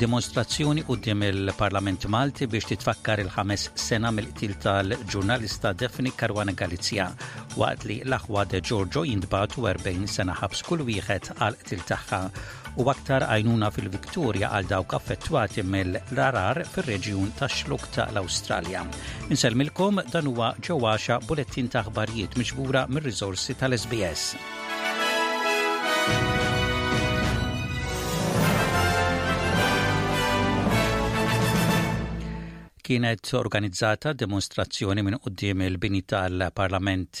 dimostrazzjoni quddiem il-Parlament Malti biex titfakkar il-ħames sena mill-qtil tal-ġurnalista Defni Karwana Galizja waqt li l-aħwa De Giorgio jintbatu 40 sena ħabs kull wieħed għal qtil tagħha. u aktar għajnuna fil-Victoria għal dawk affettwati mill-arar fir-reġjun tax-xlukk ta' l-Awstralja. Insellmilkom dan huwa ġewwaxa bulettin ta' aħbarijiet miġbura mir-riżorsi tal-SBS. kienet organizzata demonstrazzjoni minn qudiem il-bini tal-Parlament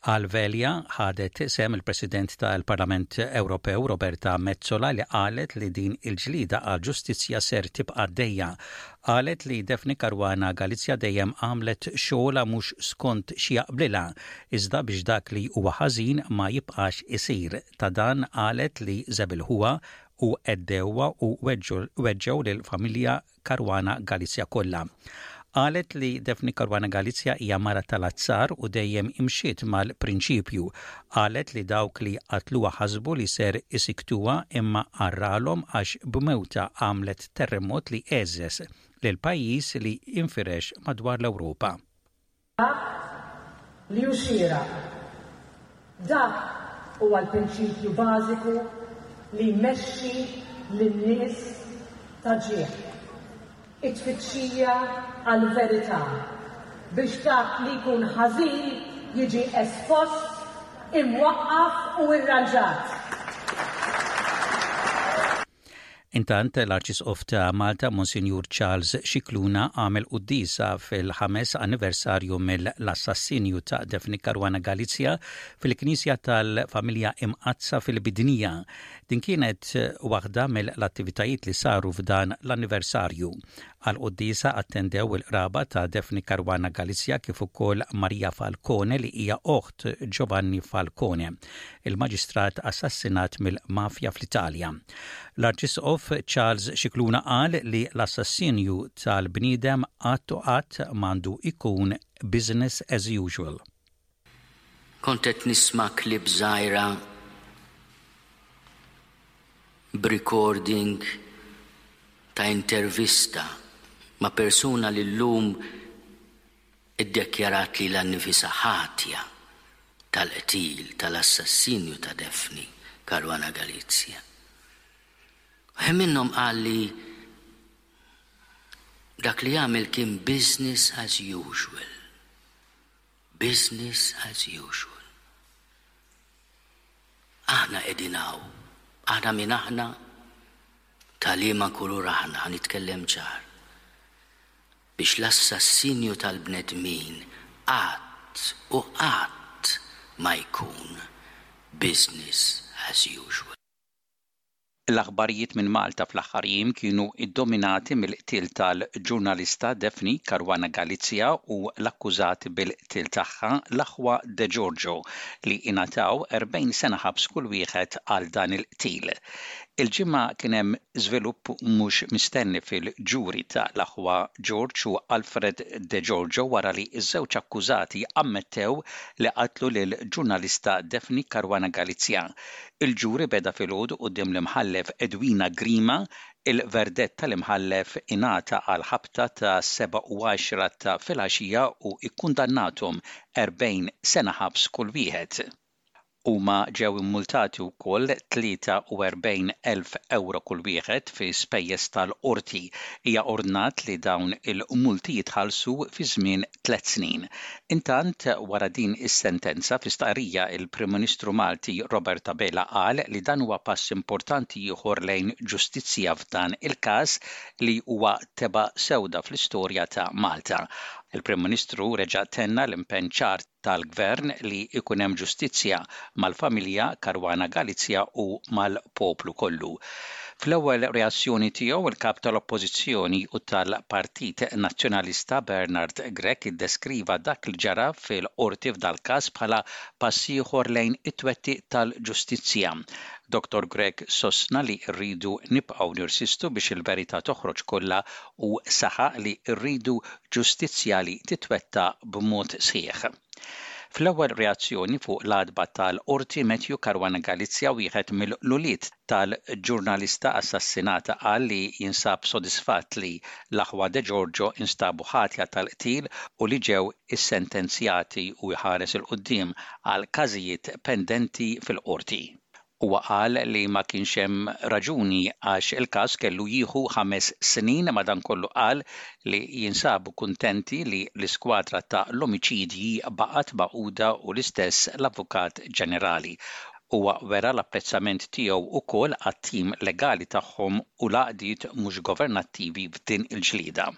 Għal Velia ħadet sehem il-President tal-Parlament Ewropew Roberta Metsola li qalet li din il-ġlieda għall-ġustizzja ser tibqa' għaddejja. Qalet li Daphne Caruana Galizia dejjem għamlet xogħolha mhux skont xi jaqblilha, iżda biex dak li huwa ħażin ma jibqax isir. Ta' dan qalet li żebilħuha u għeddewha u weġġgħu lill-familja Caruana Galizia kollha. Qalet li Daphne Caruana Galizia hija mara tal-azzar u dejjem imxiet mal-prinċipju. Qalet li dawk li qatluha ħasbu li ser isiktuha imma għarralhom għax b'mewtha għamlet terremot li għeżżeż lill-pajjiż li infirex madwar l-Ewropa. Dak li hu xieraq. Dak huwa l-prinċipju bażiku li jmexxi lin-nies ta' ġieħ, it-tfittxija għall-verità, biex dak li jkun ħażin jiġi espost, imwaqqaf u rranġat. Intant, l-Arċisqof ta' Malta, Monsinjur Charles Scicluna, għamel quddiesa fil-ħames anniversarju mill-assassinju ta' Daphne Caruana Galizia fil-Knisja tal-Familja Imqaddsa fil-Bidnija. Din kienet waħda mill-attivitajiet li saru f'dan l-anniversarju. Għal quddiesa attendew il-qraba ta' Daphne Caruana Galizia kif ukoll Maria Falcone li hija oħt Giovanni Falcone. il-maġistrat assassinat mill-mafja fl-Italja. L-Arċisqof Charles Scicluna qal li l-assassinju tal-bniedem qatt u qatt m'għandu jkun business as usual. Kont qed nisma' clip żgħira b'recording ta' intervista ma' persuna li llum iddekjarat lilha nnifisha ħatja tal-qtil, tal-assassinju ta' Daphne Caruana Galizia. Wieħed minnhom qal li dak li għamel kien business as usual. Business as usual. Aħna qegħdin hawn. Aħna min aħna? Ta' liema kulur aħna, ħa nitkellem ċar. biex l-assassinju tal-bnedmin qatt u qatt ma jkun business as usual. L-aħbarijiet minn Malta fl-aħħar jiem kienu ddominati mill-qtil tal-ġurnalista Daphne Caruana Galizia u l-akkużati bil-qtil tagħha, l-aħwa De Giorgio, li ingħataw 40 sena ħabs kull wieħed għal dan il-qtil. Il-Ġimgħa kien hemm żvilupp mhux mistenni fil-ġuri ta' l-aħwa George u Alfred De Giorgio wara li ż-żewġ akkużati ammettew li qatlu lill-ġurnalista Daphne Caruana Galizia. Il-ġuri beda filgħodu quddiem l-Imħallef Edwina Grima, il-verdett tal-Imħallef ingħata għal ħabta ta' sebgħa u għaxra ta' filgħaxija u kkundannathom 40 sena ħabs kull wieħed. Huma ġew immultati wkoll 43 elf ewro kull wieħed fi spejjeż tal-Qorti. Hija ordnat li dawn il-multi jitħallsu fi żmien tliet snin. Intant, wara din is-sentenza, fi stqarrija l-Prim Ministru Malti Robert Abela qal li dan huwa pass importanti ieħor lejn ġustizzja f'dan il-każ li huwa tebgħa sewda fl-istorja ta' Malta. Il-Prim Ministru reġa' tenna l-impenn ċar tal-Gvern li jkun hemm ġustizzja mal-familja Caruana Galizia u mal-poplu kollu. Fl-ewwel reazzjoni tiegħu, il-Kap tal-Oppożizzjoni u tal-Partit Nazzjonalista Bernard Grech iddeskriva dak li ġara fil-Qorti f'dal-każ bħala pass ieħor lejn it-twettiq tal-ġustizzja. Dottor Grech sostna li rridu nibqgħu nirsistu biex il-verità toħroġ kollha u saħaq li rridu ġustizzja li titwettaq b'mod sħiħ. Fl-ewwel reazzjoni fuq l-għatba tal-Qorti, Matthew Caruana Galizia, wieħed mill-ulied tal-ġurnalista assassinata qal li jinsab sodisfatt li l-aħwa De Giorgio instabu ħatja tal-qtil u li ġew issentenzjati u jħares 'il quddiem għal każijiet pendenti fil-Qorti. Huwa qal li ma kienx hemm raġuni għax il-każ kellu jieħu ħames snin, madankollu qal li jinsabu kuntenti li l-iskwadra ta' l-omiċidji baqgħet magħquda u l-istess l-Avukat Ġenerali. Huwa wera l-apprezzament tiegħu wkoll għat-tim legali tagħhom u l-għaqdiet mhux governattivi f'din il-ġlieda.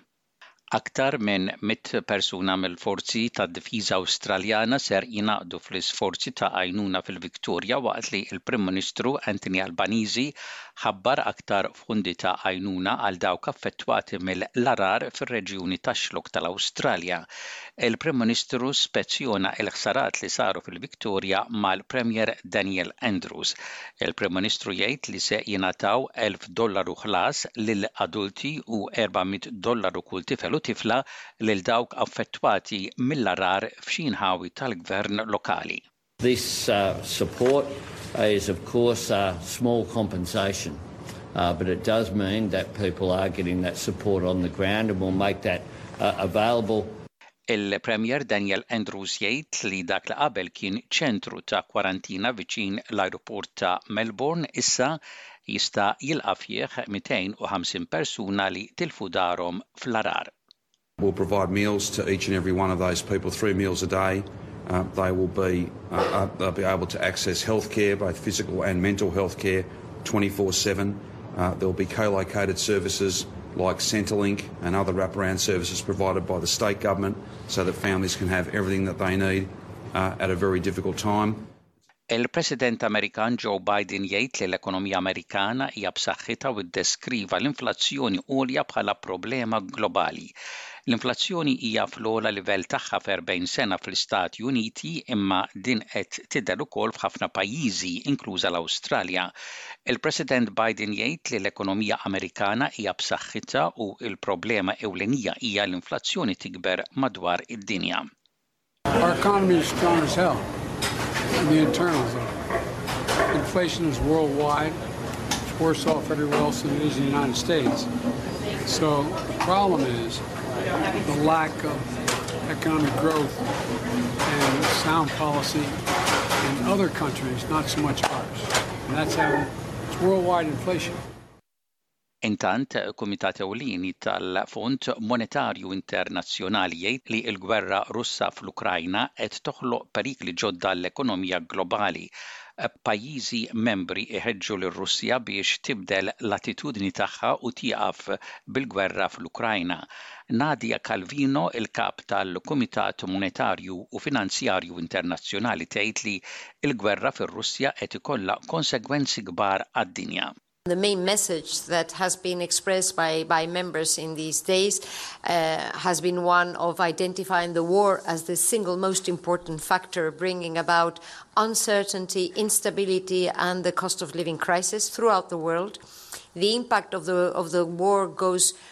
Aktar minn mitt persuna mill-Forzi tad-Difiża Awstraljana ser jingħaqdu fl-isforzi ta' għajnuna fil-Victoria waqt li l-Prim Ministru Anthony Albanese ħabbar aktar fondi ta' għajnuna għal dawk affettwati mill-għarar fir-reġjuni tax-xlokk tal-Awstralja. Il-Prim Ministru spezzjona l-ħsarat li saru fil-Victoria mal-Premier Daniel Andrews. Il-Prim Ministru jgħid li se jingħataw elf dollaru ħlas lil adulti u 400 dollaru kull tifel u tifla lil dawk affettwati mill-għargħar f'xi inħawi tal-gvern lokali. This support is of course a small compensation but it does mean that people are getting that support on the ground and we'll make that available. Il-Premier Daniel Andrews jgħid li dak li qabel kien ċentru ta' kwarantina viċin l-ajruport ta' Melbourne issa jista' jilqa' fih 250 persuna li tilfu darhom fl-għargħar. We'll provide meals to each and every one of those people, three meals a day. They will be they'll be able to access healthcare, both physical and mental healthcare, 24 seven. There will be co-located services like Centrelink and other wraparound services provided by the state government so that families can have everything that they need at a very difficult time. Il-President Amerikan Joe Biden jgħid li l-ekonomija Amerikana hija b'saħħitha u ddeskriva l-inflazzjoni għolja bħala problema globali. L-inflazzjoni hija fl-ogħla livell tagħha f'erbgħin sena fl-Istati Uniti imma din qed tidher ukoll f'ħafna pajjiżi, inkluża l-Awstralja, Il-President Biden jgħid li l-ekonomija Amerikana hija b'saħħitha u l-problema ewlenija hija l-inflazzjoni tikber madwar id-dinja. Our economy is strong as hell in the internals of it. Inflation is worldwide. It's worse off everywhere else than it is in the United States. So the problem is the lack of economic growth and sound policy in other countries, not so much ours. Intant, Kumitat Ewlieni tal-Fond Monetarju Internazzjonali jgħid li l-gwerra Russa fl-Ukrajna qed toħloq perikli ġodda għall-ekonomija globali. Pajjiżi membri iħeġġu lir-Russja biex tibdel l-attitudni tagħha u tieqaf bil-gwerra fl-Ukrajna. Nadia Calvino, il-Kap tal-Kumitat Monetarju u Finanzjarju Internazzjonali tgħid li l-gwerra fir-Russja qed ikollha konsegwenzi kbar għad-dinja. The main message that has been expressed by, by members in these days uh, has been one of identifying the war as the single most important factor bringing about uncertainty, instability, and the cost of living crisis throughout the world. The impact of the, of the war goes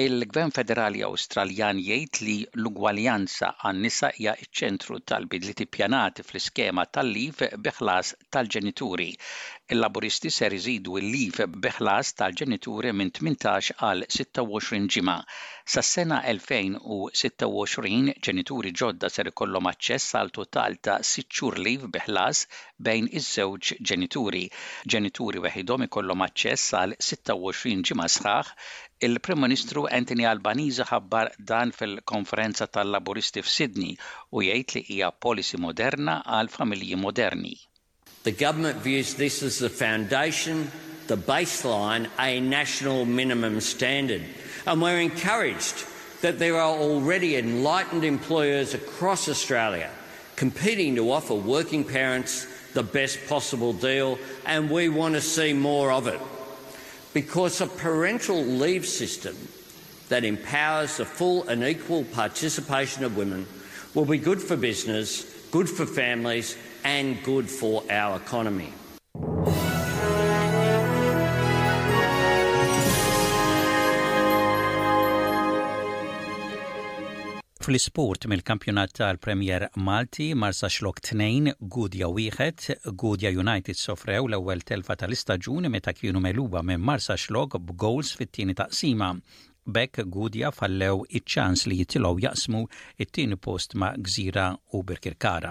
Il-Gvern Federali Awstraljan jgħid li l-ugwaljanza għan-nisa hija ċ-ċentru tal-bidliet ippjanati fl-iskema tal-leave bi ħlas tal-ġenituri. Il-Laburisti ser iżidu l-leave bi ħlas tal-ġenituri minn 18 għal 26 ġimgħa. Sas-sena 2026, ġenituri ġodda ser ikollhom aċċess għal total ta' sitt xhur leave bi ħlas bejn iż-żewġ ġenituri. Ġenituri weħidhom ikollhom aċċess għal 26 ġimgħa sħaħ. Il-Prim Ministru Anthony Albanese ħabbar dan fil-konferenza tal-Laburisti f'Sydney u jgħid li hija policy moderna għal familji moderni. The government views this as the foundation, the baseline, a national minimum standard and we're encouraged that there are already enlightened employers across Australia competing to offer working parents the best possible deal, and we want to see more of it. Because a parental leave system that empowers the full and equal participation of women will be good for business, good for families, and good for our economy. Fl-isport mill-kampjonat tal-Premier Malti, Marsa Xlok 2, Gudja 1, Gudja United sofrew l-ewwel telfa tal-istaġun meta kienu meluba minn Marsa Xlok b'gowls fit-tieni taqsima. B'hekk Gudja fallew iċ-ċans li jitilgħu jaqsmu t-tieni post ma' Gżira u Birkirkara.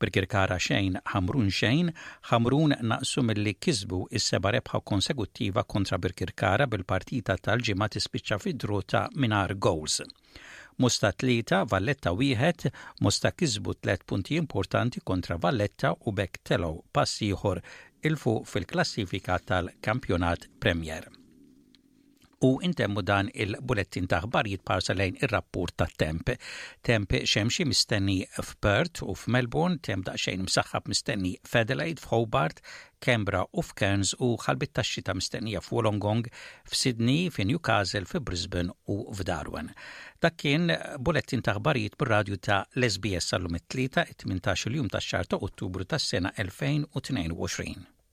Birkirkara xejn, Ħamrun xejn, Ħamrun naqsu milli kisbu s-seba' rebħa konsekuttiva kontra Birkirkara bil-partita tal-ġimgħa tispiċċa fi draw ta' mingħajr gowls. Mosta tlieta, Valletta wieħed, Mosta kisbu tliet punti importanti kontra Valletta u b'hekk telgħu pass ieħor 'il fuq fil-klassifika tal-Kampjonat Premier. U intemmu dan il-bulettin ta' ħbar jitparsa lejn ir-rapport ta' temp. Temp xemxi mistenni f'Perth u f'Melbourne, temp daqsxejn msaħħab mistenni f'Adelaide, f'Hobart, Canberra u f'Cairns u ħalbit tax-xita mistennija f'Wollongong, f'Sydney, fi Newcastle, fi Brisbane u f'Darwin. Dak kien bulettin ta' ħbarijiet bir-radju ta' l-SBS sal-lum it-tlieta, it-18 il-jum tax-xahar ta' Ottubru tas-sena 2022.